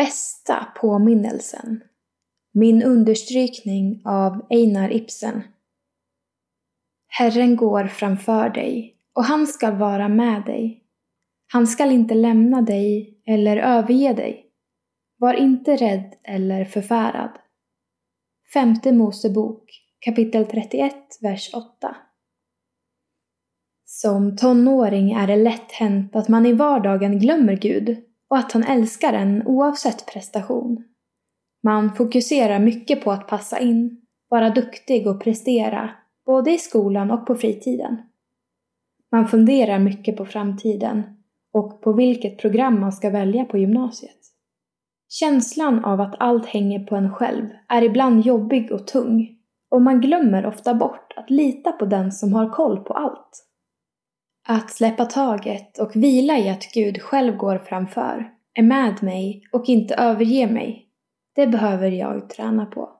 bästa påminnelsen. Min understrykning av Einar Ibsen. Herren går framför dig och han skall vara med dig. Han skall inte lämna dig eller överge dig. Var inte rädd eller förfärad. Femte Mosebok kapitel 31, vers 8. Som tonåring är det lätt hänt att man i vardagen glömmer Gud och att han älskar en oavsett prestation. Man fokuserar mycket på att passa in, vara duktig och prestera, både i skolan och på fritiden. Man funderar mycket på framtiden och på vilket program man ska välja på gymnasiet. Känslan av att allt hänger på en själv är ibland jobbig och tung och man glömmer ofta bort att lita på den som har koll på allt. Att släppa taget och vila i att Gud själv går framför, är med mig och inte överger mig, det behöver jag träna på.